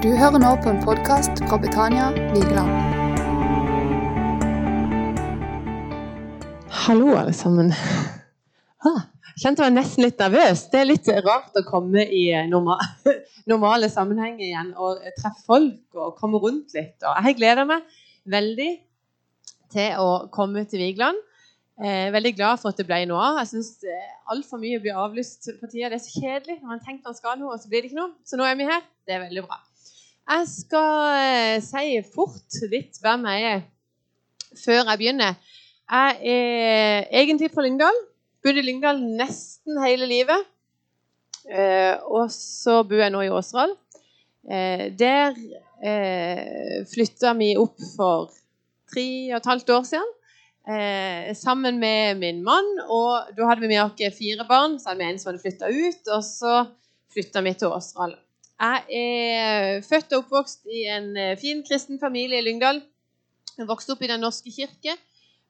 Du hører nå på en podkast fra Betania Vigeland. Hallo, alle sammen. Ah, kjente meg nesten litt nervøs. Det er litt rart å komme i norma normale sammenhenger igjen og treffe folk og komme rundt litt. Og jeg gleder meg veldig til å komme til Vigeland. Eh, veldig glad for at det ble noe av. Jeg syns eh, altfor mye blir avlyst på tida. Det er så kjedelig når man tenker man skal noe, og så blir det ikke noe. Så nå er vi her. Det er veldig bra. Jeg skal eh, si fort litt hvem jeg er før jeg begynner. Jeg er egentlig fra Lyngdal. Bodd i Lyngdal nesten hele livet. Eh, og så bor jeg nå i Åseral. Eh, der eh, flytta vi opp for tre og et halvt år siden. Sammen med min mann. Og da hadde vi med oss fire barn. Så hadde vi en som hadde flytta ut, og så flytta vi til Åseral. Jeg er født og oppvokst i en eh, fin kristen familie i Lyngdal. Jeg vokste opp i Den norske kirke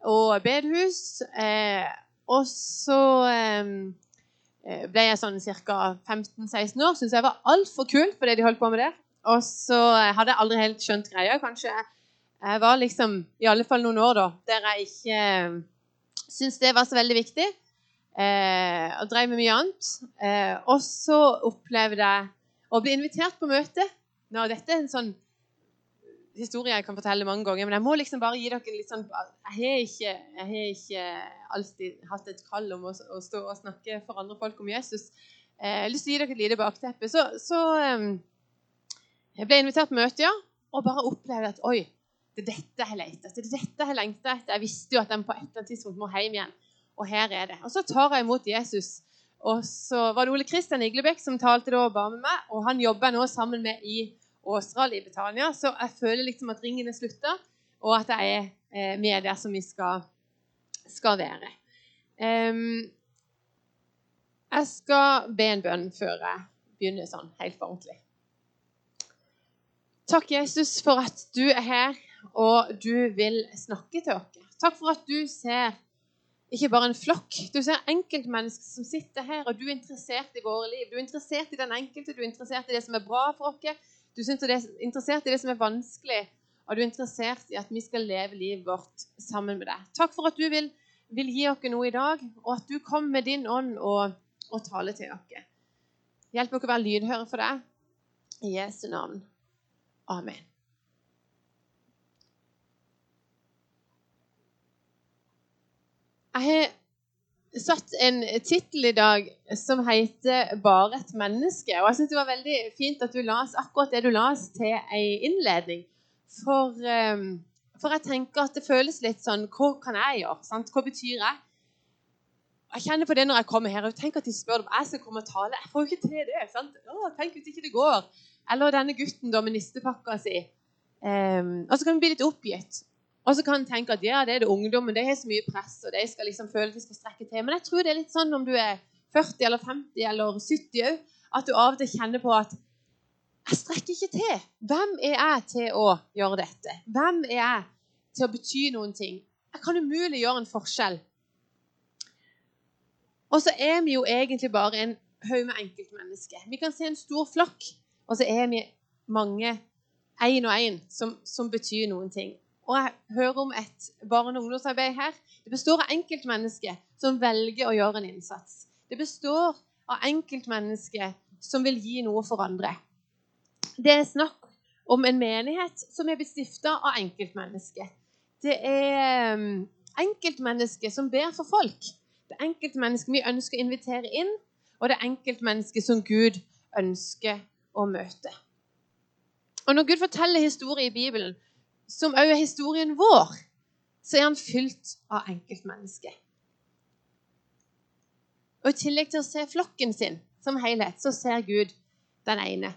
og bedehus. Eh, og så eh, ble jeg sånn ca. 15-16 år. Syntes jeg var altfor kul for det de holdt på med der. Og så hadde jeg aldri helt skjønt greia. Kanskje jeg var liksom i alle fall noen år da, der jeg ikke syntes det var så veldig viktig. Eh, og drev med mye annet. Eh, og så opplevde jeg og bli invitert på møte. Nå, dette er en sånn historie jeg kan fortelle mange ganger, men jeg må liksom bare gi dere litt sånn Jeg har ikke, jeg har ikke alltid hatt et kall om å, å, stå og snakke for andre folk om Jesus. Eh, jeg har lyst til å gi dere et lite bakteppe. Så, så um, jeg ble invitert på møte, ja, og bare opplevde at oi, det er dette jeg leter etter. Det er dette jeg lengter etter. Jeg visste jo at jeg på et eller annet tidspunkt må hjem igjen. Og her er det. Og så tar jeg imot Jesus. Og så var det Ole Kristian Iglebekk som talte da og ba med meg. Og han jobber nå sammen med i Åsral i Betania, så jeg føler liksom at ringen er slutta, og at jeg er eh, med der som vi skal, skal være. Um, jeg skal be en bønn før jeg begynner sånn helt for ordentlig. Takk, Jesus, for at du er her, og du vil snakke til oss. Takk for at du ser ikke bare en flokk. Du ser enkeltmennesker som sitter her, og du er interessert i våre liv. Du er interessert i den enkelte, du er interessert i det som er bra for oss. Du er interessert i det som er vanskelig, og du er interessert i at vi skal leve livet vårt sammen med deg. Takk for at du vil, vil gi oss noe i dag, og at du kom med din ånd og, og taler til oss. Hjelp oss å være lydhøre for deg. I Jesu navn. Amen. Jeg har satt en tittel i dag som heter 'Bare et menneske'. Og jeg syns det var veldig fint at du las akkurat det du las til ei innledning. For, um, for, jeg tenker at det føles litt sånn Hva kan jeg gjøre? Sant? Hva betyr jeg? Jeg kjenner på det når jeg kommer her. og Tenk at de spør om jeg skal komme og tale. Jeg får jo ikke til det. sant? Å, tenk hvis ikke det går. Eller denne gutten da med nistepakka si. Um, og så kan vi bli litt oppgitt. Og så kan en tenke at ja, det er det ungdommen, de har så mye press, og de skal liksom føle at de skal strekke til. Men jeg tror det er litt sånn om du er 40 eller 50 eller 70 òg, at du av og til kjenner på at jeg strekker ikke til. Hvem er jeg til å gjøre dette? Hvem er jeg til å bety noen ting? Jeg kan umulig gjøre en forskjell. Og så er vi jo egentlig bare en haug med enkeltmennesker. Vi kan se en stor flokk, og så er vi mange, én og én, som, som betyr noen ting. Og jeg hører om et barne- og ungdomsarbeid her. Det består av enkeltmennesker som velger å gjøre en innsats. Det består av enkeltmennesker som vil gi noe for andre. Det er snakk om en menighet som er blitt stifta av enkeltmennesker. Det er um, enkeltmennesker som ber for folk. Det er enkeltmennesker vi ønsker å invitere inn, og det er enkeltmennesker som Gud ønsker å møte. Og Når Gud forteller historier i Bibelen, som òg er historien vår, så er han fylt av enkeltmennesker. Og I tillegg til å se flokken sin som helhet, så ser Gud den ene.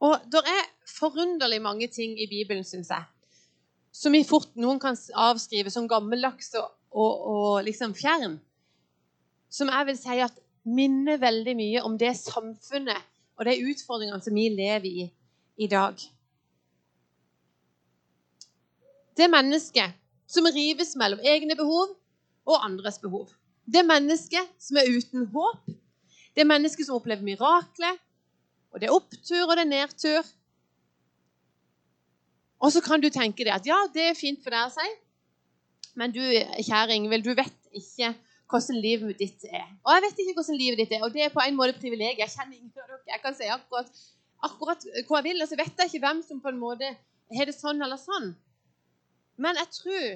Og det er forunderlig mange ting i Bibelen, syns jeg, som vi fort noen kan avskrive som gammeldags og, og, og, liksom fjern. Som jeg vil si at minner veldig mye om det samfunnet og de utfordringene som vi lever i i dag. Det mennesket som rives mellom egne behov og andres behov. Det mennesket som er uten håp. Det mennesket som opplever mirakler. Og det er opptur, og det er nedtur. Og så kan du tenke deg at ja, det er fint for deg å si, men du, kjære Ingvild, du vet ikke hvordan livet ditt er. Og jeg vet ikke hvordan livet ditt er, og det er på en måte privilegiet. Jeg kjenner ingen av dere. Jeg kan si akkurat, akkurat hva jeg vil, og vet jeg ikke hvem som på en måte har det sånn eller sånn. Men jeg tror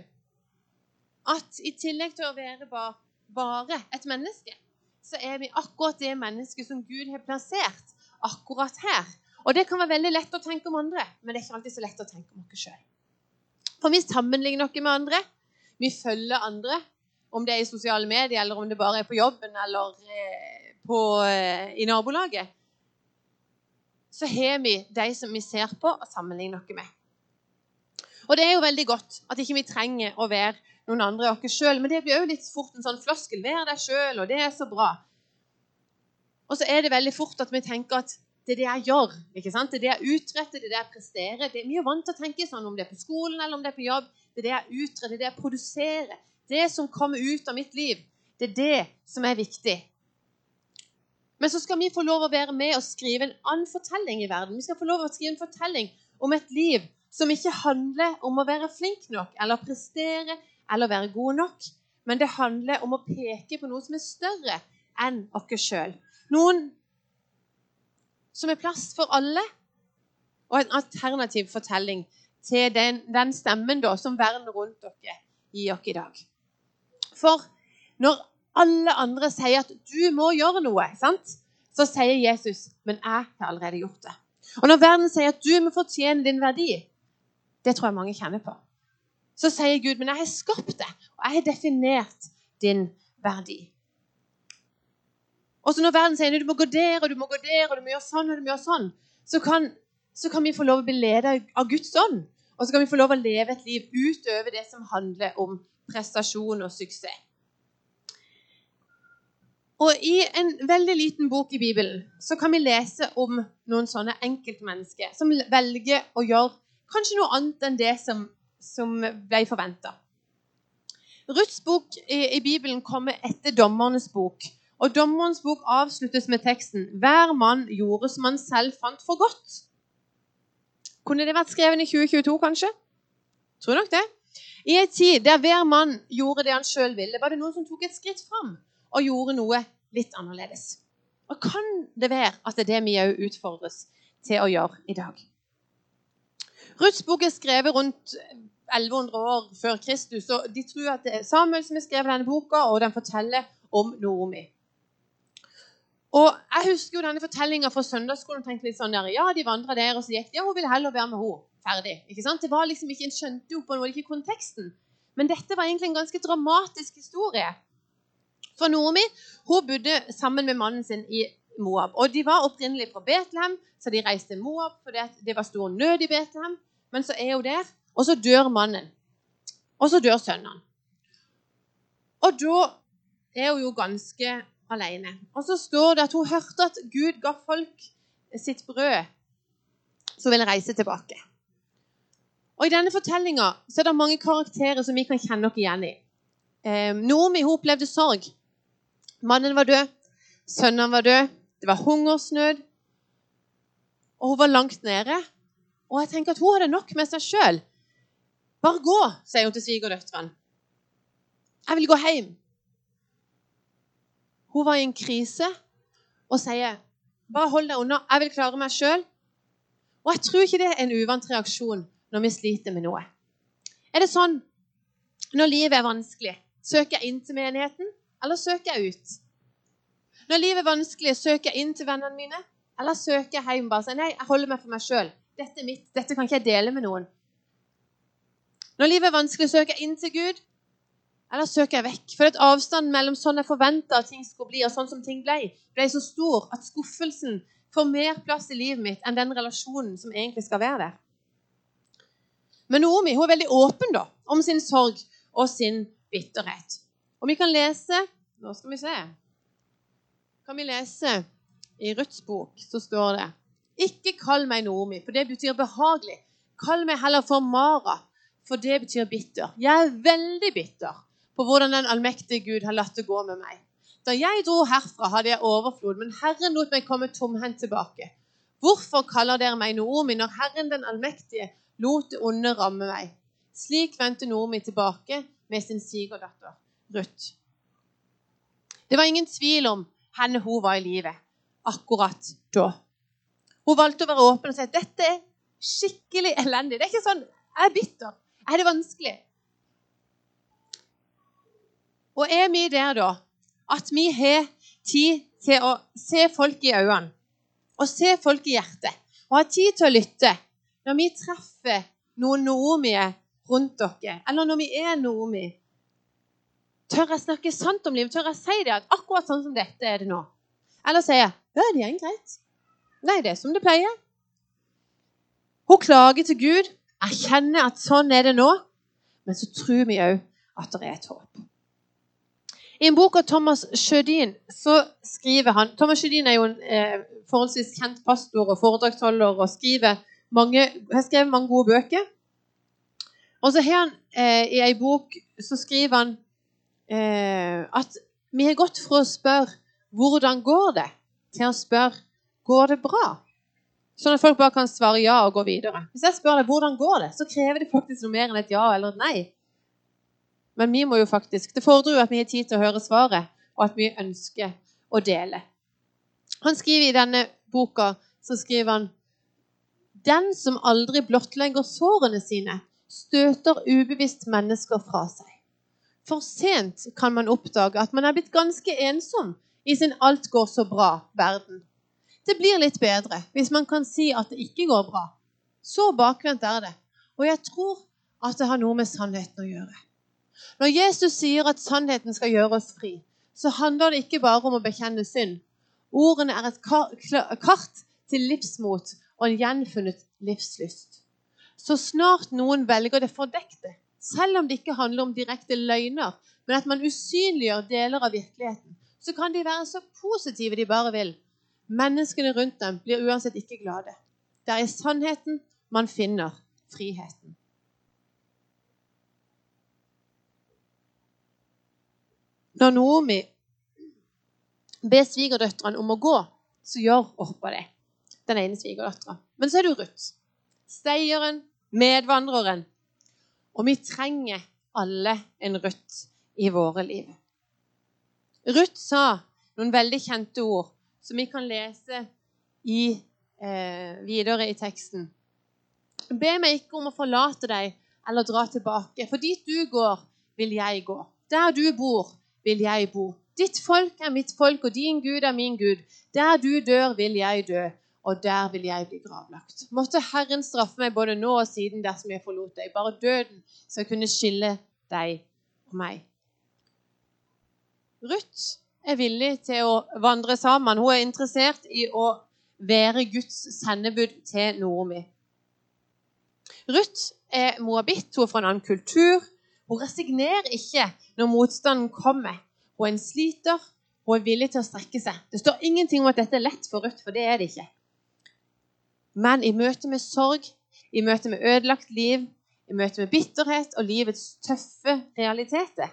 at i tillegg til å være bare, et menneske, så er vi akkurat det mennesket som Gud har plassert akkurat her. Og det kan være veldig lett å tenke om andre, men det er ikke alltid så lett å tenke om oss sjøl. For vi sammenligner noe med andre. Vi følger andre, om det er i sosiale medier, eller om det bare er på jobben eller eh, på, eh, i nabolaget. Så har vi de som vi ser på og sammenligner noe med. Og det er jo veldig godt at ikke vi trenger å være noen andre enn oss sjøl, men det blir jo litt fort en sånn floskel. Vær deg sjøl, og det er så bra. Og så er det veldig fort at vi tenker at det er det jeg gjør. ikke sant? Det er det jeg utretter, det er det jeg presterer. Det er mye vant til å tenke sånn om det er på skolen eller om det er på jobb. Det er det jeg utretter, det er det jeg produserer. Det som kommer ut av mitt liv. Det er det som er viktig. Men så skal vi få lov å være med og skrive en annen fortelling i verden. Vi skal få lov å skrive en fortelling om et liv som ikke handler om å være flink nok eller prestere eller være god nok. Men det handler om å peke på noe som er større enn oss sjøl. Noen som er plass for alle, og en alternativ fortelling til den, den stemmen da, som verden rundt dere gir dere i dag. For når alle andre sier at 'du må gjøre noe', sant? så sier Jesus 'men jeg har allerede gjort det'. Og når verden sier at 'du må fortjene din verdi', det tror jeg mange kjenner på, så sier Gud 'men jeg har skapt det, og jeg har definert din verdi'. Og så når verden sier du må gå der og du må gå der og du må gjøre sånn og du må gjøre sånn, så kan, så kan vi få lov å bli ledet av Guds ånd. Og så kan vi få lov å leve et liv utover det som handler om prestasjon og suksess. Og I en veldig liten bok i Bibelen så kan vi lese om noen sånne enkeltmennesker som velger å gjøre kanskje noe annet enn det som, som ble forventa. Ruths bok i, i Bibelen kommer etter dommernes bok. Og Dommerens bok avsluttes med teksten 'Hver mann gjorde som han selv fant for godt'. Kunne det vært skrevet i 2022, kanskje? Tror nok det. I en tid der hver mann gjorde det han sjøl ville, var det noen som tok et skritt fram og gjorde noe litt annerledes. Og kan det være at det er det vi òg utfordres til å gjøre i dag? Ruths bok er skrevet rundt 1100 år før Kristus. og De tror at det er Samuel som har skrevet denne boka, og den forteller om Noomi. Og Jeg husker jo denne fortellinga fra søndagsskolen. og tenkte litt sånn der, ja, De vandra der, og så gikk de. Ja, hun ville heller være med henne. Ferdig. ikke sant? Det var liksom ikke, En skjønte jo på noe, ikke konteksten. Men dette var egentlig en ganske dramatisk historie. For Noomi hun bodde sammen med mannen sin i Moab. Og De var opprinnelig fra Betlehem, så de reiste til Moab fordi det var stor nød i Betlehem. Men så er hun der, og så dør mannen. Og så dør sønnen. Og da er hun jo ganske alene. Og så står det at hun hørte at Gud ga folk sitt brød, som ville reise tilbake. Og I denne fortellinga er det mange karakterer som vi kan kjenne oss igjen i. Eh, Noomi hun opplevde sorg. Mannen var død, sønnen var død, det var hungersnød. Og hun var langt nede. Og jeg tenker at hun hadde nok med seg sjøl. Bare gå, sier hun til svigerdøtrene. Jeg vil gå hjem. Hun var i en krise og sier bare hold deg unna, jeg vil klare meg sjøl. Og jeg tror ikke det er en uvant reaksjon når vi sliter med noe. Er det sånn når livet er vanskelig, søker jeg inn til menigheten, eller søker jeg ut? Når livet er vanskelig, søker jeg inn til vennene mine, eller søker jeg hjem bare sier nei, jeg holder meg for meg sjøl. Dette er mitt, dette kan ikke jeg dele med noen. Når livet er vanskelig, søker jeg inn til Gud, eller søker jeg vekk? For at avstanden mellom sånn jeg forventa at ting skulle bli, og sånn som ting ble, ble så stor at skuffelsen får mer plass i livet mitt enn den relasjonen som egentlig skal være der. Men Naomi hun er veldig åpen da, om sin sorg og sin bitterhet. Og vi kan lese Nå skal vi se. Kan vi lese i Ruths bok, så står det Ikke kall meg Noomi, for det betyr behagelig. Kall meg heller for Mara, for det betyr bitter. Jeg er veldig bitter på hvordan den allmektige Gud har latt det gå med meg. Da jeg dro herfra, hadde jeg overflod, men Herren lot meg komme tomhendt tilbake. Hvorfor kaller dere meg Noomi når Herren den allmektige lot det onde ramme meg? Slik vendte Noomi tilbake med sin svigerdatter Ruth. Det var ingen tvil om henne hun var i livet akkurat da. Hun valgte å være åpen og si at dette er skikkelig elendig. Det er ikke sånn jeg er bitter. Er det vanskelig? Og er vi der, da, at vi har tid til å se folk i øynene og se folk i hjertet og ha tid til å lytte når vi treffer noen Noomier rundt dere, eller når vi er Noomi? Tør jeg snakke sant om livet? Tør jeg si det at akkurat sånn som dette er det nå? Eller sier jeg ja, det er greit. Nei, det er som det pleier. Hun klager til Gud. Jeg kjenner at sånn er det nå. Men så tror vi òg at det er et håp. I en bok av Thomas Sjødin så skriver han Thomas Sjødin er jo en eh, forholdsvis kjent pastor og foredragsholder og skriver mange, har skrevet mange gode bøker. Og så har han eh, i ei bok så skriver han at vi har gått fra å spørre 'hvordan går det?' til å spørre 'går det bra?' Sånn at folk bare kan svare ja og gå videre. Hvis jeg spør deg 'hvordan går det', så krever det faktisk noe mer enn et ja eller et nei. Men vi må jo faktisk, det fordrer jo at vi har tid til å høre svaret, og at vi ønsker å dele. Han skriver i denne boka så skriver han Den som aldri blottlegger sårene sine, støter ubevisst mennesker fra seg. For sent kan man oppdage at man er blitt ganske ensom i sin 'alt går så bra'-verden. Det blir litt bedre hvis man kan si at det ikke går bra. Så bakvendt er det. Og jeg tror at det har noe med sannheten å gjøre. Når Jesus sier at sannheten skal gjøre oss fri, så handler det ikke bare om å bekjenne synd. Ordene er et kart til livsmot og en gjenfunnet livslyst. Så snart noen velger det fordekte, selv om det ikke handler om direkte løgner, men at man usynliggjør deler av virkeligheten, så kan de være så positive de bare vil. Menneskene rundt dem blir uansett ikke glade. Det er i sannheten man finner friheten. Når Noomi ber svigerdøtrene om å gå, så gjør Orpa det. Den ene svigerdattera. Men så er det Ruth. Steieren, medvandreren. Og vi trenger alle en Ruth i våre liv. Ruth sa noen veldig kjente ord som vi kan lese i, eh, videre i teksten. Be meg ikke om å forlate deg eller dra tilbake, for dit du går, vil jeg gå. Der du bor, vil jeg bo. Ditt folk er mitt folk, og din Gud er min Gud. Der du dør, vil jeg dø, og der vil jeg bli gravlagt. Måtte Herren straffe meg både nå og siden dersom jeg forlot deg. Bare døden skal kunne skille deg og meg. Ruth er villig til å vandre sammen. Hun er interessert i å være Guds sendebud til Noomi. Ruth er moabitt, hun er fra en annen kultur. Hun resignerer ikke når motstanden kommer. Hun er en sliter, hun er villig til å strekke seg. Det står ingenting om at dette er lett for Ruth, for det er det ikke. Men i møte med sorg, i møte med ødelagt liv, i møte med bitterhet og livets tøffe realiteter,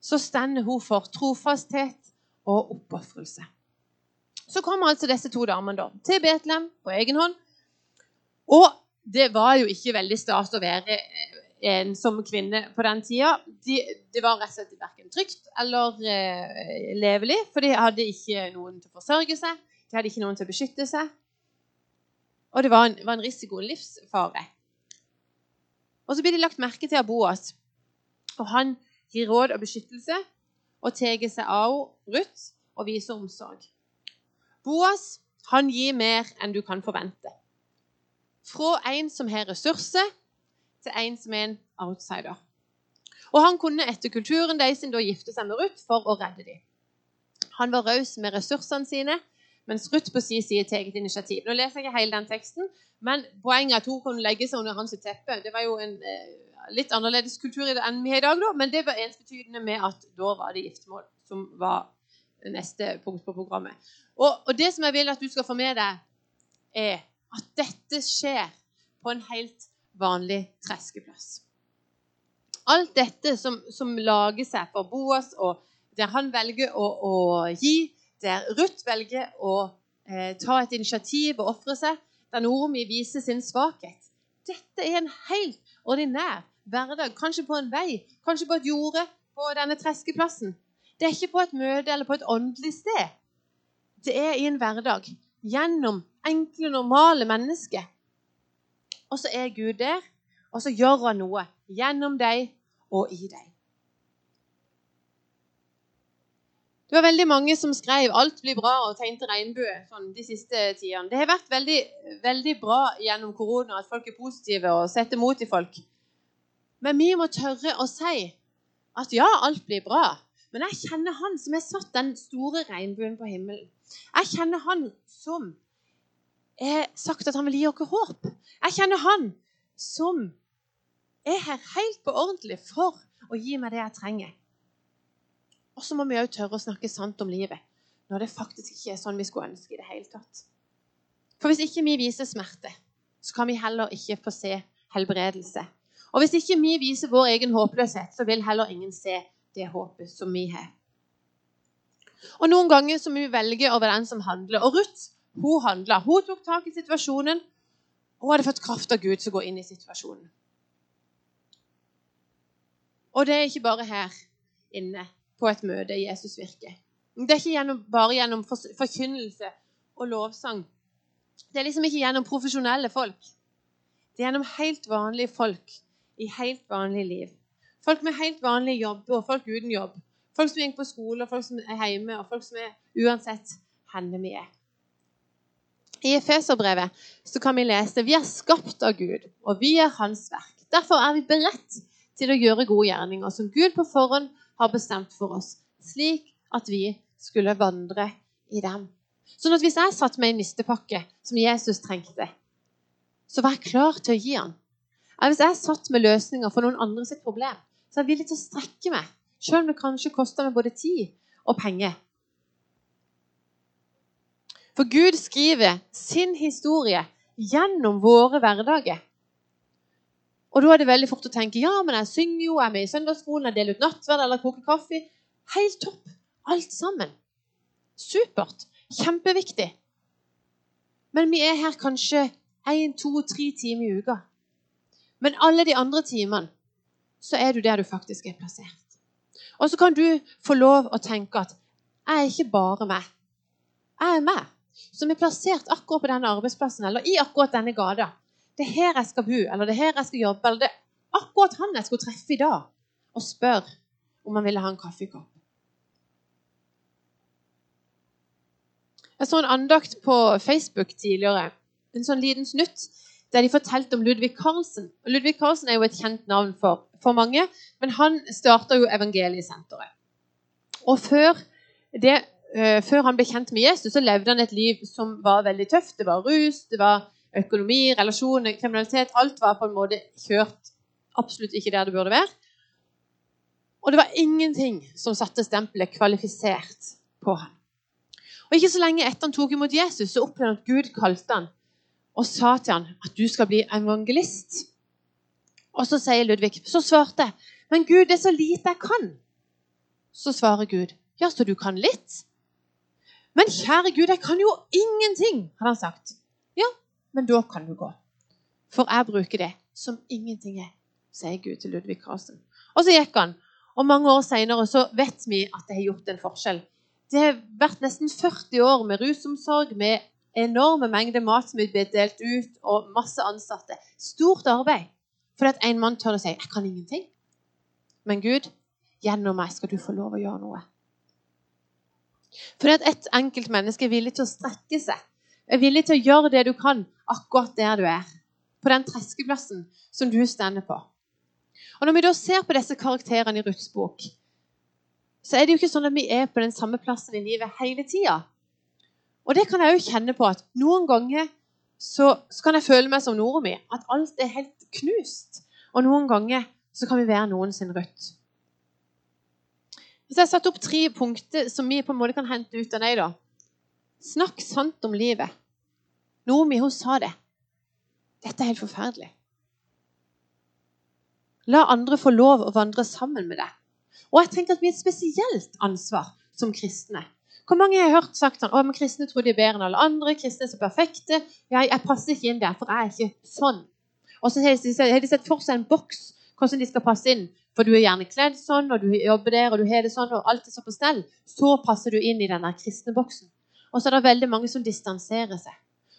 så stender hun for trofasthet og oppofrelse. Så kommer altså disse to damene til Betlehem på egen hånd. Og det var jo ikke veldig stas å være en som kvinne på den tida, de, det var rett og slett verken trygt eller eh, levelig. For de hadde ikke noen til å forsørge seg, de hadde ikke noen til å beskytte seg. Og det var en, var en risiko, en livsfare. Og så blir de lagt merke til av Boas. Og han gir råd og beskyttelse og tar seg av Ruth og viser omsorg. Boas han gir mer enn du kan forvente. Fra en som har ressurser, til en som er en outsider. Og han kunne etter kulturen deres da gifte seg med Ruth for å redde dem. Han var raus med ressursene sine, mens Ruth på sin side tar et initiativ. Nå leser jeg ikke hele den teksten, men poenget at hun kunne legge seg under hans teppe. Det var jo en eh, litt annerledes kultur enn vi har i dag, da, men det var ensbetydende med at da var det giftermål som var neste punkt på programmet. Og, og det som jeg vil at du skal få med deg, er at dette skjer på en helt vanlig treskeplass. Alt dette som, som lager seg for Boas, og der han velger å, å gi, der Ruth velger å eh, ta et initiativ og ofre seg, der Noromi viser sin svakhet. Dette er en helt ordinær hverdag. Kanskje på en vei, kanskje på et jorde på denne treskeplassen. Det er ikke på et møte eller på et åndelig sted. Det er i en hverdag. Gjennom enkle, normale mennesker. Og så er Gud der, og så gjør han noe gjennom deg og i deg. Det var veldig mange som skrev 'alt blir bra' og tegnte regnbue sånn, de siste tidene. Det har vært veldig, veldig bra gjennom korona at folk er positive og setter mot i folk. Men vi må tørre å si at ja, alt blir bra. Men jeg kjenner han som har satt den store regnbuen på himmelen. Jeg kjenner han som har sagt at han vil gi oss håp. Jeg kjenner han som er her helt på ordentlig for å gi meg det jeg trenger. Og så må vi òg tørre å snakke sant om livet når det faktisk ikke er sånn vi skulle ønske i det hele tatt. For hvis ikke vi viser smerte, så kan vi heller ikke få se helbredelse. Og hvis ikke vi viser vår egen håpløshet, så vil heller ingen se det håpet som vi har. Og Noen ganger så må vi velge over den som handler. Og Ruth hun handla. Hun tok tak i situasjonen. Hun hadde fått kraft av Gud til å gå inn i situasjonen. Og det er ikke bare her inne på et møte Jesus virker. Det er ikke gjennom, bare gjennom forkynnelse og lovsang. Det er liksom ikke gjennom profesjonelle folk. Det er gjennom helt vanlige folk i helt vanlig liv. Folk med helt vanlige jobber og folk uten jobb. Folk som går på skole, og folk som er hjemme, og folk som er uansett hvor vi er. I Efeserbrevet kan vi lese vi er skapt av Gud, og vi er Hans verk. Derfor er vi beredt til å gjøre gode gjerninger som Gud på forhånd har bestemt for oss, slik at vi skulle vandre i dem. Sånn at hvis jeg satt med en nistepakke som Jesus trengte, så var jeg klar til å gi han. Eller hvis jeg satt med løsninger for noen andre sitt problem, så er jeg villig til å strekke meg, sjøl om det kanskje koster meg både tid og penger. For Gud skriver sin historie gjennom våre hverdager. Og da er det veldig fort å tenke ja, men jeg synger jo, jeg er med i søndagsskolen, jeg deler ut nattverd eller koker kaffe. Helt topp. Alt sammen. Supert. Kjempeviktig. Men vi er her kanskje én, to, tre timer i uka. Men alle de andre timene så er du der du faktisk er plassert. Og så kan du få lov å tenke at jeg er ikke bare meg. Jeg er meg, som er plassert akkurat på denne arbeidsplassen eller i akkurat denne gata det er her jeg skal bo, eller det er her jeg skal jobbe, eller det er akkurat han jeg skulle treffe i dag, og spør om han ville ha en kaffekopp. Jeg så en andakt på Facebook tidligere, en sånn liten snutt, der de fortalte om Ludvig Carlsen. Og Ludvig Carlsen er jo et kjent navn for, for mange, men han starta jo Evangeliesenteret. Og før, det, uh, før han ble kjent med Jesus, så levde han et liv som var veldig tøft. Det var rus, det var økonomi, relasjoner, kriminalitet. Alt var på en måte kjørt absolutt ikke der det burde være. Og det var ingenting som satte stempelet 'kvalifisert' på ham. Og Ikke så lenge etter han tok imot Jesus, så opplevde han at Gud kalte han og sa til han at du skal bli evangelist. Og så sier Ludvig, så svarte jeg, men Gud, det er så lite jeg kan. Så svarer Gud, ja, så du kan litt? Men kjære Gud, jeg kan jo ingenting, hadde han sagt men da kan du gå. For jeg bruker det som ingenting er, sier Gud til Ludvig Karlsen. Og så gikk han. Og mange år seinere så vet vi at det har gjort en forskjell. Det har vært nesten 40 år med rusomsorg, med enorme mengder mat som er blitt delt ut, og masse ansatte. Stort arbeid. Fordi at en mann tør å si 'Jeg kan ingenting'. Men Gud, gjennom meg skal du få lov å gjøre noe. Fordi at et enkelt menneske er villig til å strekke seg er villig til å gjøre det du kan, akkurat der du er. På den treskeplassen som du stender på. Og Når vi da ser på disse karakterene i Ruths bok, så er det jo ikke sånn at vi er på den samme plassen i livet hele tida. Og det kan jeg òg kjenne på at noen ganger så, så kan jeg føle meg som Nora mi, at alt er helt knust. Og noen ganger så kan vi være noen sin Ruth. Så jeg har satt opp tre punkter som vi på en måte kan hente ut av deg. da. Snakk sant om livet. Nomi hun sa det. Dette er helt forferdelig. La andre få lov å vandre sammen med deg. Og jeg tenker at vi har et spesielt ansvar som kristne Hvor mange har hørt sagt sånn, å, kristne tror de er bedre enn alle andre, kristne er så perfekte. Jeg, jeg passer ikke inn der, for jeg er ikke sånn. Og så har de, sett for seg en boks hvordan de skal passe inn. For du er gjerne kledd sånn, og du jobber der, og du har det sånn, og alt er så på stell. Så passer du inn i den kristne boksen. Og så er det veldig mange som distanserer seg.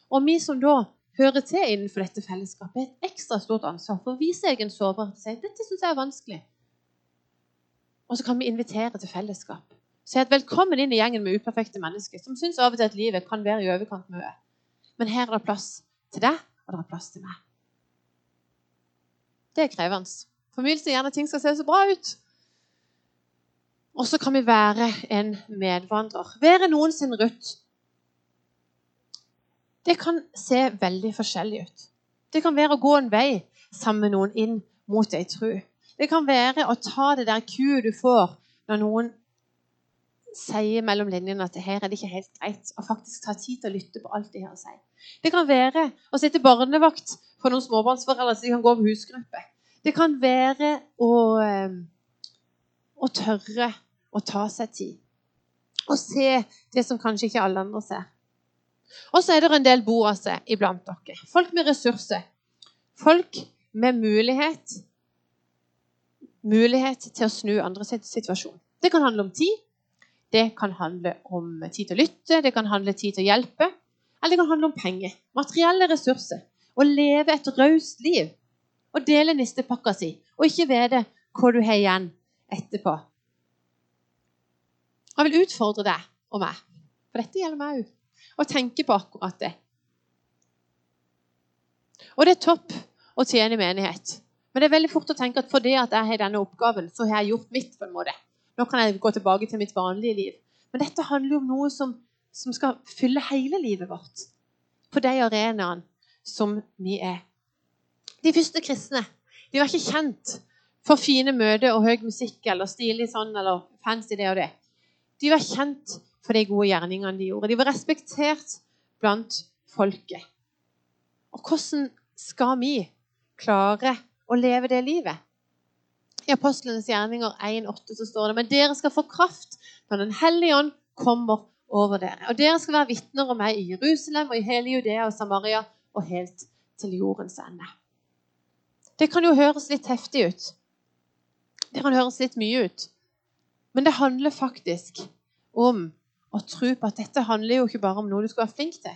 Og vi som da hører til innenfor dette fellesskapet, har et ekstra stort ansvar for å vise egen sårbarhet og si dette syns jeg er vanskelig. Og så kan vi invitere til fellesskap. Si at velkommen inn i gjengen med uperfekte mennesker som syns av og til at livet kan være i overkant mye. Men her er det plass til deg, og det er plass til meg. Det er krevende. For vi vil så gjerne at ting skal se så bra ut. Og så kan vi være en medvandrer. Være noen sin Ruth. Det kan se veldig forskjellig ut. Det kan være å gå en vei sammen med noen inn mot ei tru. Det kan være å ta det der kuet du får når noen sier mellom linjene at her er det ikke helt greit, og faktisk ta tid til å lytte på alt de har å si. Det kan være å sitte barnevakt for noen småbarnsforeldre så de kan gå på husgruppe. Det kan være å, eh, å tørre å ta seg tid. Og se det som kanskje ikke alle andre ser. Og så er det en del boaser iblant dere. Folk med ressurser. Folk med mulighet, mulighet til å snu andres situasjon. Det kan handle om tid. Det kan handle om tid til å lytte, det kan handle om tid til å hjelpe. Eller det kan handle om penger. Materielle ressurser. Å leve et raust liv Å dele nistepakka si, og ikke vite hva du har igjen etterpå. Jeg vil utfordre deg og meg, for dette gjelder meg òg, å tenke på akkurat det. Og det er topp å tjene menighet. Men det er veldig fort å tenke at fordi at jeg har denne oppgaven, så har jeg gjort mitt. på en måte. Nå kan jeg gå tilbake til mitt vanlige liv. Men dette handler jo om noe som, som skal fylle hele livet vårt. På de arenaene som vi er. De første kristne de var ikke kjent for fine møter og høy musikk eller stilig sånn eller fancy det og det. De var kjent for de gode gjerningene de gjorde. De var respektert blant folket. Og hvordan skal vi klare å leve det livet? I Apostlenes gjerninger 1,8 så står det men dere skal få kraft når Den hellige ånd kommer over dere. Og dere skal være vitner om meg i Jerusalem og i hele Judea og Samaria og helt til jordens ende. Det kan jo høres litt heftig ut. Det kan høres litt mye ut. Men det handler faktisk om å tro på at dette handler jo ikke bare om noe du skal være flink til.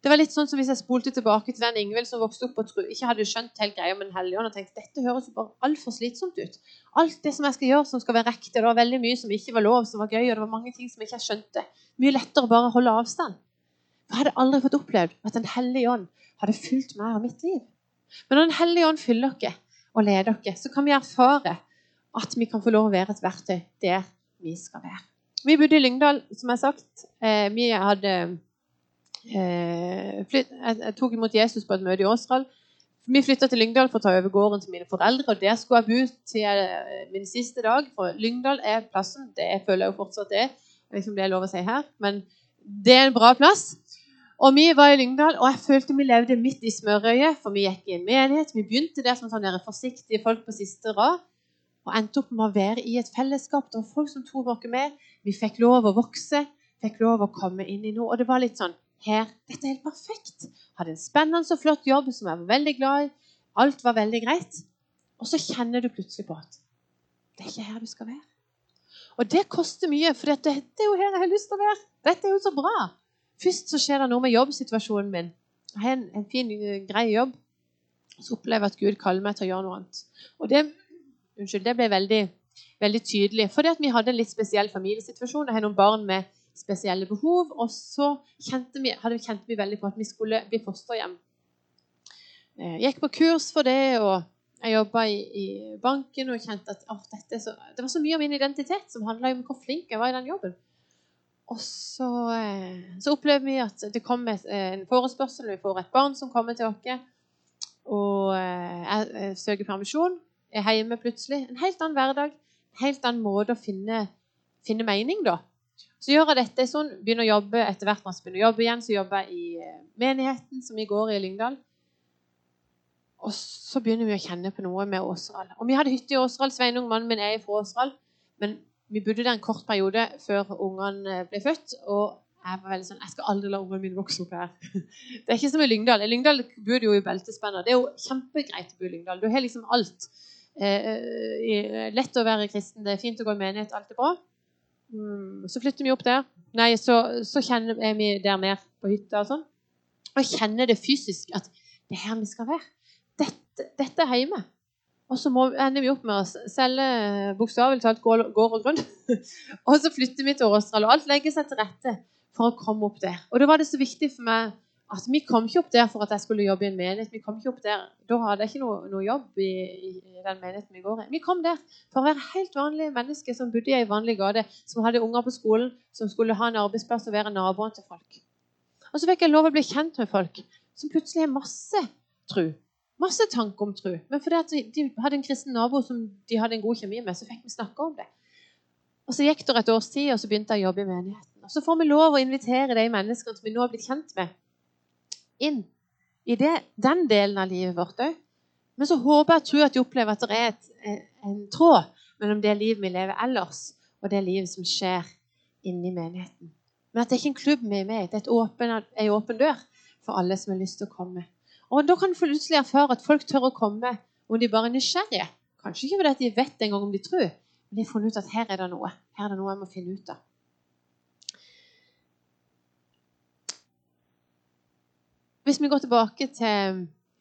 Det var litt sånn som Hvis jeg spolte tilbake til den Ingvild som vokste opp og tro, ikke hadde skjønt helt greia med Den hellige ånd og tenkte dette høres jo bare altfor slitsomt ut. Alt det som jeg skal gjøre som skal være riktig, det var veldig mye som ikke var lov, som var gøy, og det var mange ting som jeg ikke skjønte. Mye lettere bare å holde avstand. Jeg hadde aldri fått opplevd at Den hellige ånd hadde fulgt meg av mitt liv. Men når Den hellige ånd fyller dere og leder dere, så kan vi erfare at vi kan få lov å være et verktøy der vi skal være. Vi bodde i Lyngdal, som jeg har sagt. Eh, vi hadde eh, flytt, Jeg tok imot Jesus på et møte i Åsral. Vi flytta til Lyngdal for å ta over gården til mine foreldre. og Der skulle jeg bo til eh, min siste dag. For Lyngdal er plassen. Det føler jeg jo fortsatt det er. Jeg vet ikke om det er lov å si her, men det er en bra plass. Og Vi var i Lyngdal, og jeg følte vi levde midt i smørøyet. For vi gikk i en menighet. Vi begynte der som sånne forsiktige folk på siste rad. Og endte opp med å være i et fellesskap. Det var folk som tok oss med. Vi fikk lov å vokse. Fikk lov å komme inn i noe. Og det var litt sånn her, Dette er helt perfekt. Hadde en spennende og flott jobb som jeg var veldig glad i. Alt var veldig greit. Og så kjenner du plutselig på at det er ikke her du skal være. Og det koster mye, for dette er jo her jeg har lyst til å være. Dette er jo så bra. Først så skjer det noe med jobbsituasjonen min. Jeg har en, en fin, eh, grei jobb. Så opplever jeg at Gud kaller meg til å gjøre noe annet. Og det, unnskyld, det ble veldig, veldig tydelig. Fordi vi hadde en litt spesiell familiesituasjon. Jeg har noen barn med spesielle behov. Og så kjente vi, hadde, kjente vi veldig på at vi skulle bli fosterhjem. Jeg eh, gikk på kurs for det, og jeg jobba i, i, banken og kjente at å, så, det var så mye av min identitet som handla om hvor flink jeg var i den jobben. Og så, eh, så, opplever vi at det kommer eh, en forespørsel. Vi får et barn som kommer til oss. Og jeg, jeg søker permisjon. Er hjemme plutselig. En helt annen hverdag. En helt annen måte å finne, finne mening, da. Så gjør jeg dette sånn. Begynner å jobbe etter hvert når jeg begynner å jobbe igjen. Så jobber jeg i menigheten som vi går i i Lyngdal. Og så begynner vi å kjenne på noe med Åseral. Og vi hadde hytte i Åseral. Sveinung, mannen min, er fra Åseral. Men vi bodde der en kort periode før ungene ble født. og jeg var veldig sånn, jeg skal aldri la ungene mine vokse opp her. Det er ikke som i Lyngdal. I Lyngdal bor du jo i beltespenner. Det er jo kjempegreit å bo i Lyngdal. Du har liksom alt. Eh, eh, lett å være kristen, det er fint å gå i menighet, alt er bra. Mm, så flytter vi opp der. Nei, så, så kjenner vi der mer på hytta og sånn. Og kjenner det fysisk at det er her vi skal være. Dette, dette er hjemme. Og så må, ender vi opp med å selge bokstavelig talt gård og grunn. og så flytter vi til Årdal, og alt legger seg til rette for å komme opp der. Og da var det så viktig for meg at vi kom ikke opp der for at jeg skulle jobbe i en menighet. Vi kom ikke opp der, Da hadde jeg ikke noe, noe jobb i, i, den menigheten vi går i. Vi kom der for å være helt vanlige mennesker som bodde i ei vanlig gate, som hadde unger på skolen, som skulle ha en arbeidsplass og være naboen til folk. Og så fikk jeg lov å bli kjent med folk som plutselig har masse tro. Masse tanker om tro. Men fordi de hadde en kristen nabo som de hadde en god kjemi med, så fikk vi snakke om det. Og Så gikk det et års tid, og så begynte jeg å jobbe i menigheten. Og Så får vi lov å invitere de menneskene som vi nå har blitt kjent med, inn i det, den delen av livet vårt òg. Men så håper jeg tror at de opplever at det er et, en tråd mellom det livet vi lever ellers, og det livet som skjer inni menigheten. Men at det er ikke en klubb vi er med i. Det er åpen, en åpen dør for alle som har lyst til å komme. Og Da kan du plutselig erfare at folk tør å komme om de bare er nysgjerrige. Kanskje ikke fordi de vet engang om de tror, men de har funnet ut at her er det noe. Her er det noe jeg må finne ut av. Hvis vi går tilbake til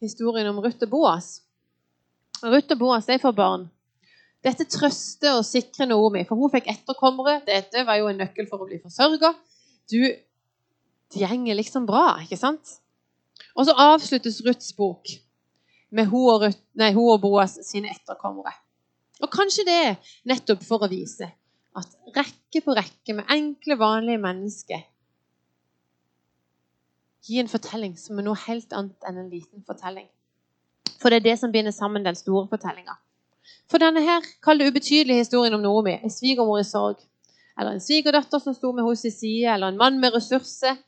historien om Ruth og Boas Ruth og Boas de får barn. Dette trøster og sikrer Naomi, for hun fikk etterkommere. Dette var jo en nøkkel for å bli forsørga. Du, det gjenger liksom bra, ikke sant? Og så avsluttes Ruths bok med hun og, Ruth, nei, hun og Boas sine etterkommere. Og kanskje det er nettopp for å vise at rekke på rekke med enkle, vanlige mennesker gi en fortelling som er noe helt annet enn en liten fortelling. For det er det som binder sammen den store fortellinga. For denne her, kall det ubetydelige historien om Noomi, en svigermor i sorg, eller en svigerdatter som sto med hos sin side, eller en mann med ressurser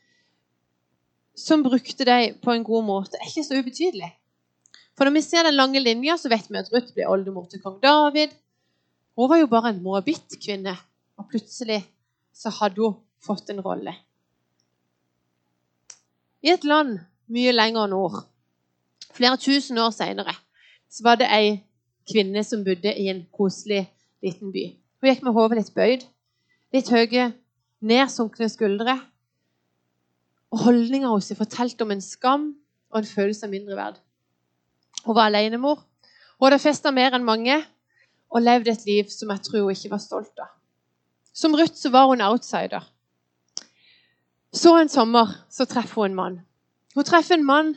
som brukte dem på en god måte, er ikke så ubetydelig. For når vi ser den lange linja, så vet vi at Ruth ble oldemor til kong David. Hun var jo bare en moabit-kvinne, og plutselig så hadde hun fått en rolle. I et land mye lenger nord, flere tusen år seinere, var det ei kvinne som bodde i en koselig liten by. Hun gikk med hodet litt bøyd, litt høye, nedsunkne skuldre. Og holdninga hennes fortalte om en skam og en følelse av mindreverd. Hun var alenemor. Hun hadde festa mer enn mange og levd et liv som jeg tror hun ikke var stolt av. Som Ruth så var hun outsider. Så en sommer så treffer hun en mann. Hun treffer en mann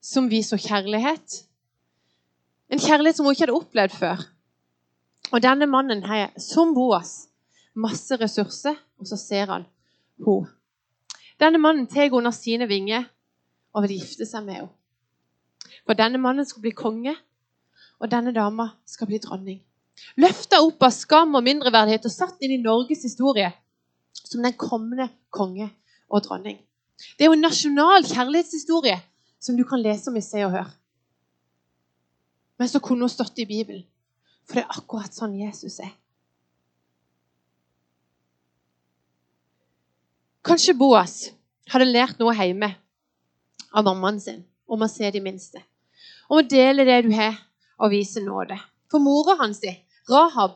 som viser kjærlighet. En kjærlighet som hun ikke hadde opplevd før. Og denne mannen har, som Boas, masse ressurser, og så ser han hun. Denne mannen tar under sine vinger og vil gifte seg med henne. For denne mannen skal bli konge, og denne dama skal bli dronning. Løfta opp av skam og mindreverdighet og satt inn i Norges historie som den kommende konge og dronning. Det er jo en nasjonal kjærlighetshistorie som du kan lese om i Se og Hør. Men så kunne hun stått i Bibelen, for det er akkurat sånn Jesus er. Kanskje Boas hadde lært noe hjemme av mammaen sin om å se de minste. Om å dele det du har, og vise nåde. For mora hans, Rahab,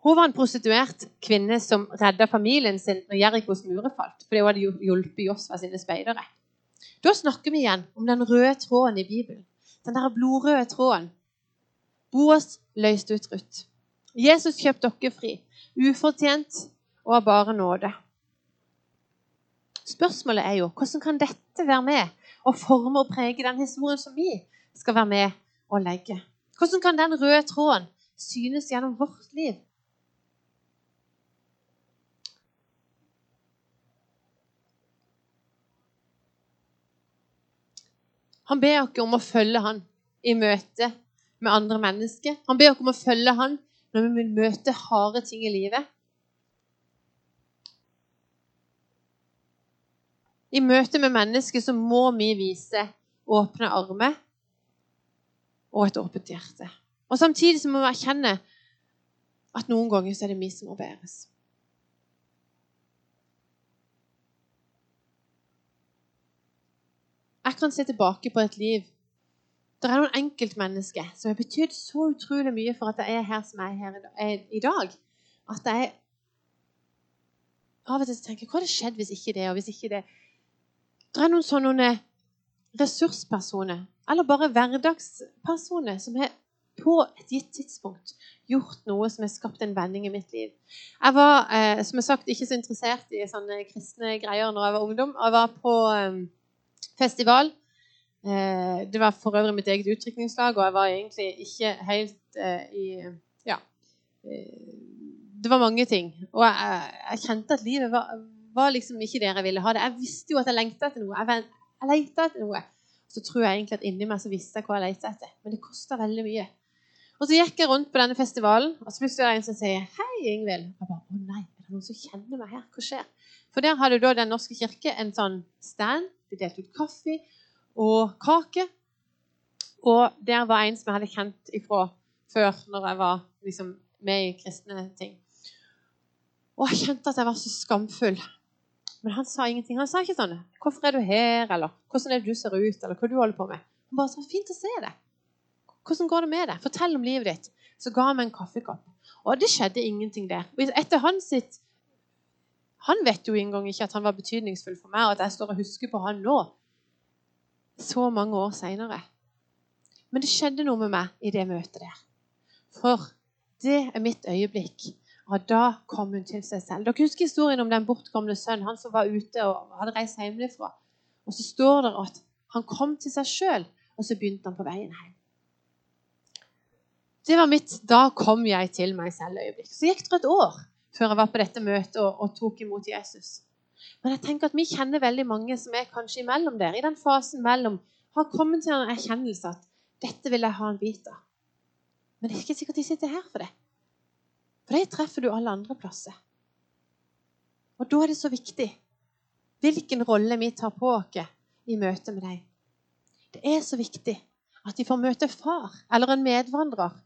hun var en prostituert kvinne som redda familien sin når Jerikos murer falt. Fordi hun hadde hjulpet Josfa sine speidere. Da snakker vi igjen om den røde tråden i Bibelen. Den der blodrøde tråden. Boas løste ut Ruth. Jesus kjøpte dere fri. Ufortjent og av bare nåde. Spørsmålet er jo hvordan kan dette være med og forme og prege den historien som vi skal være med og legge? Hvordan kan den røde tråden synes gjennom vårt liv? Han ber oss om å følge han i møte med andre mennesker. Han ber oss om å følge han når vi vil møte harde ting i livet. I møte med mennesker så må vi vise åpne armer og et åpent hjerte. Og Samtidig så må vi erkjenne at noen ganger så er det vi som må bæres. Jeg kan se tilbake på et liv Det er noen enkeltmennesker som har betydd så utrolig mye for at jeg er her som jeg er her i dag. At jeg av og til tenker hva hadde skjedd hvis ikke det, og hvis ikke det Det er noen sånne ressurspersoner, eller bare hverdagspersoner, som har på et gitt tidspunkt gjort noe som har skapt en vending i mitt liv. Jeg var eh, som jeg sagt, ikke så interessert i sånne kristne greier når jeg var ungdom. Jeg var på eh, festival. Eh, det var for øvrig mitt eget utdrikningslag, og jeg var egentlig ikke helt eh, i Ja. Eh, det var mange ting. Og jeg, jeg kjente at livet var, var, liksom ikke der jeg ville ha det. Jeg visste jo at jeg lengta etter noe. Jeg, jeg etter noe. Så tror jeg egentlig at inni meg så visste jeg hva jeg lette etter. Men det kosta veldig mye. Og så gikk jeg rundt på denne festivalen, og så plutselig er det en som sier 'Hei, Ingvild'. Jeg bare 'Å nei, det noen som kjenner meg her? Hva skjer?' For der hadde da Den norske kirke en sånn stand. De delte ut kaffe og kake. Og der var en som jeg hadde kjent ifra før, når jeg var liksom med i kristne ting. Og jeg kjente at jeg var så skamfull. Men han sa ingenting. Han sa ikke sånn 'Hvorfor er du her?' eller 'Hvordan er det du ser ut?' eller 'Hva du holder på med?' Han bare sa 'Fint å se deg'. Hvordan går det med deg? Fortell om livet ditt. Så ga han meg en kaffekopp. Og det skjedde ingenting der. Etter han sitt Han vet jo engang ikke at han var betydningsfull for meg, og at jeg står og husker på han nå. Så mange år seinere. Men det skjedde noe med meg i det møtet der. For det er mitt øyeblikk. Og da kom hun til seg selv. Dere husker historien om den bortkomne sønnen, han som var ute og hadde reist hjemmefra. Og så står det at han kom til seg sjøl, og så begynte han på veien hjem. Det var mitt 'da kom jeg til meg selv'-øyeblikk. Så gikk det et år før jeg var på dette møtet og, og, tok imot Jesus. Men jeg tenker at vi kjenner veldig mange som er kanskje imellom der, i den fasen mellom har kommet til en erkjennelse at 'dette vil jeg ha en bit av'. Men det er ikke sikkert de sitter her for det. For det treffer du alle andre plasser. Og da er det så viktig hvilken rolle vi tar på oss i møte med deg. Det er så viktig at de får møte far eller en medvandrer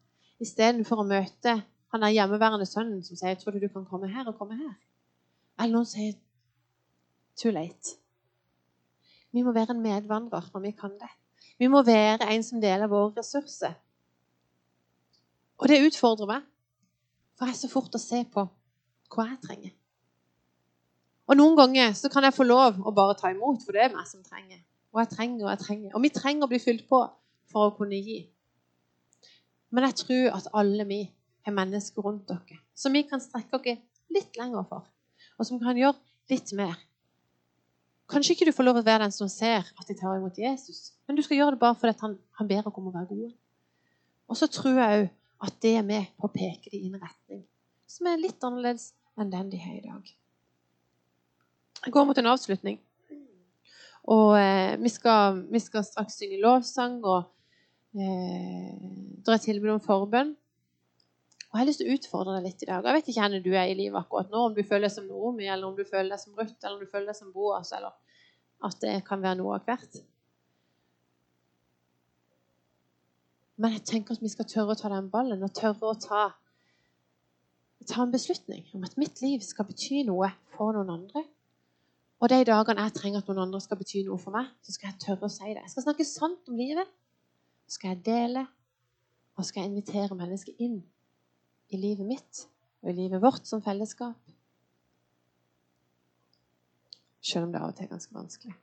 istedenfor å møte han der hjemmeværende sønnen som sier 'Tror du du kan komme her og komme her?' Eller noen sier 'Too late'. Vi må være en medvandrer når vi kan det. Vi må være en som deler våre ressurser. Og det utfordrer meg, for jeg er så fort å se på hva jeg trenger. Og noen ganger så kan jeg få lov å bare ta imot, for det er meg som trenger. Og jeg trenger og jeg trenger. Og vi trenger å bli fylt på for å kunne gi. Men jeg tror at alle vi har mennesker rundt dere som vi kan strekke oss litt lenger for, og som kan gjøre litt mer. Kanskje ikke du får lov å være den som ser at de tar imot Jesus, men du skal gjøre det bare fordi han, han ber dere om å være gode. Og så tror jeg òg at det er med på å peke dem i en retning som er litt annerledes enn den de har i dag. Jeg går mot en avslutning. Og eh, vi, skal, vi, skal, straks synge lovsang, og det er tilbud om forbønn. Og Jeg har lyst til å utfordre deg litt i dag. Jeg vet ikke hvor du er i livet akkurat nå, om du føler deg som Noomi, eller om du føler deg som Ruth, eller om du føler deg som Boas, eller at det kan være noe av hvert. Men jeg tenker at vi skal tørre å ta den ballen, og tørre å ta, ta en beslutning om at mitt liv skal bety noe for noen andre. Og de dagene jeg trenger at noen andre skal bety noe for meg, så skal jeg tørre å si det. Jeg skal snakke sant om livet skal jeg dele, og skal jeg invitere mennesker inn i livet mitt og i livet vårt som fellesskap. Selv om det av og til er ganske vanskelig.